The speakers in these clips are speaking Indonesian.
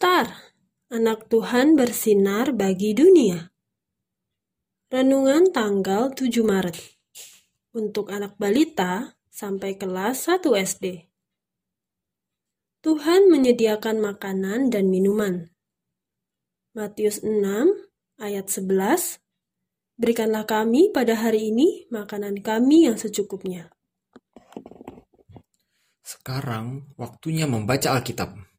Star, anak Tuhan bersinar bagi dunia. Renungan tanggal 7 Maret untuk anak balita sampai kelas 1 SD. Tuhan menyediakan makanan dan minuman. Matius 6 ayat 11 Berikanlah kami pada hari ini makanan kami yang secukupnya. Sekarang waktunya membaca Alkitab.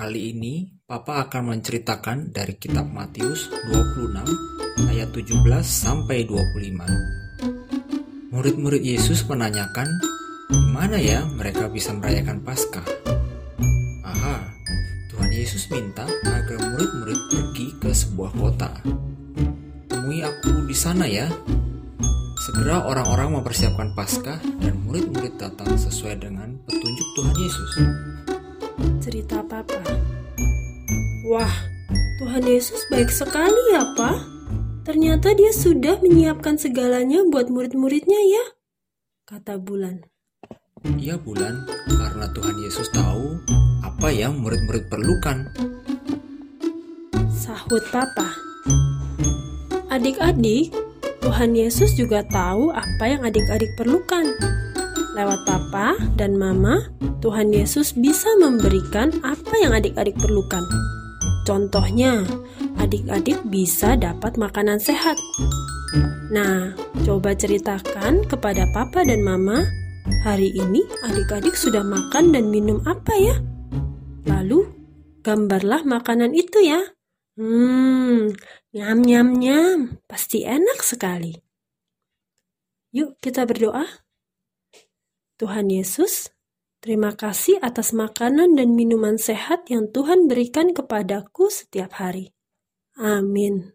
Kali ini Papa akan menceritakan dari kitab Matius 26 ayat 17 sampai 25. Murid-murid Yesus menanyakan, di mana ya mereka bisa merayakan Paskah? Aha, Tuhan Yesus minta agar murid-murid pergi ke sebuah kota temui aku di sana ya. Segera orang-orang mempersiapkan Paskah dan murid-murid datang sesuai dengan petunjuk Tuhan Yesus. Cerita Papa. Wah, Tuhan Yesus baik sekali ya, Pak. Ternyata dia sudah menyiapkan segalanya buat murid-muridnya ya, kata Bulan. Iya Bulan, karena Tuhan Yesus tahu apa yang murid-murid perlukan. Sahut Papa. Adik-adik, Tuhan Yesus juga tahu apa yang adik-adik perlukan. Lewat papa dan mama, Tuhan Yesus bisa memberikan apa yang adik-adik perlukan. Contohnya, adik-adik bisa dapat makanan sehat. Nah, coba ceritakan kepada papa dan mama, hari ini adik-adik sudah makan dan minum apa ya? Lalu, gambarlah makanan itu ya. Hmm, nyam nyam nyam, pasti enak sekali. Yuk kita berdoa. Tuhan Yesus, terima kasih atas makanan dan minuman sehat yang Tuhan berikan kepadaku setiap hari. Amin.